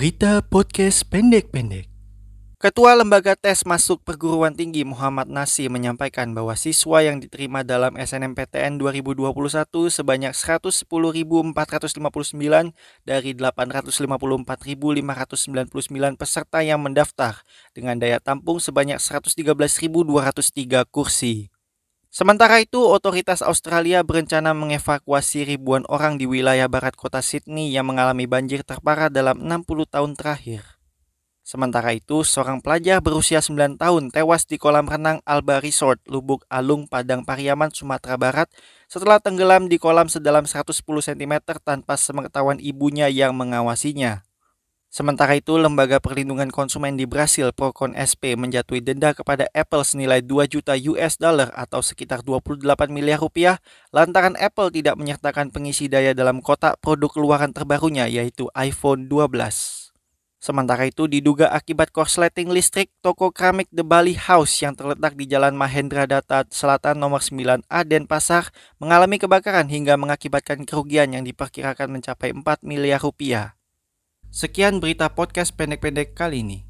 Berita podcast pendek-pendek. Ketua Lembaga Tes Masuk Perguruan Tinggi Muhammad Nasi menyampaikan bahwa siswa yang diterima dalam SNMPTN 2021 sebanyak 110.459 dari 854.599 peserta yang mendaftar dengan daya tampung sebanyak 113.203 kursi. Sementara itu, otoritas Australia berencana mengevakuasi ribuan orang di wilayah barat kota Sydney yang mengalami banjir terparah dalam 60 tahun terakhir. Sementara itu, seorang pelajar berusia 9 tahun tewas di kolam renang Alba Resort, Lubuk Alung, Padang Pariaman, Sumatera Barat setelah tenggelam di kolam sedalam 110 cm tanpa sepengetahuan ibunya yang mengawasinya. Sementara itu, Lembaga Perlindungan Konsumen di Brasil, Procon SP, menjatuhi denda kepada Apple senilai 2 juta US dollar atau sekitar 28 miliar rupiah lantaran Apple tidak menyertakan pengisi daya dalam kotak produk keluaran terbarunya yaitu iPhone 12. Sementara itu diduga akibat korsleting listrik toko keramik The Bali House yang terletak di Jalan Mahendra Data Selatan nomor 9A Denpasar mengalami kebakaran hingga mengakibatkan kerugian yang diperkirakan mencapai 4 miliar rupiah. Sekian berita podcast pendek-pendek kali ini.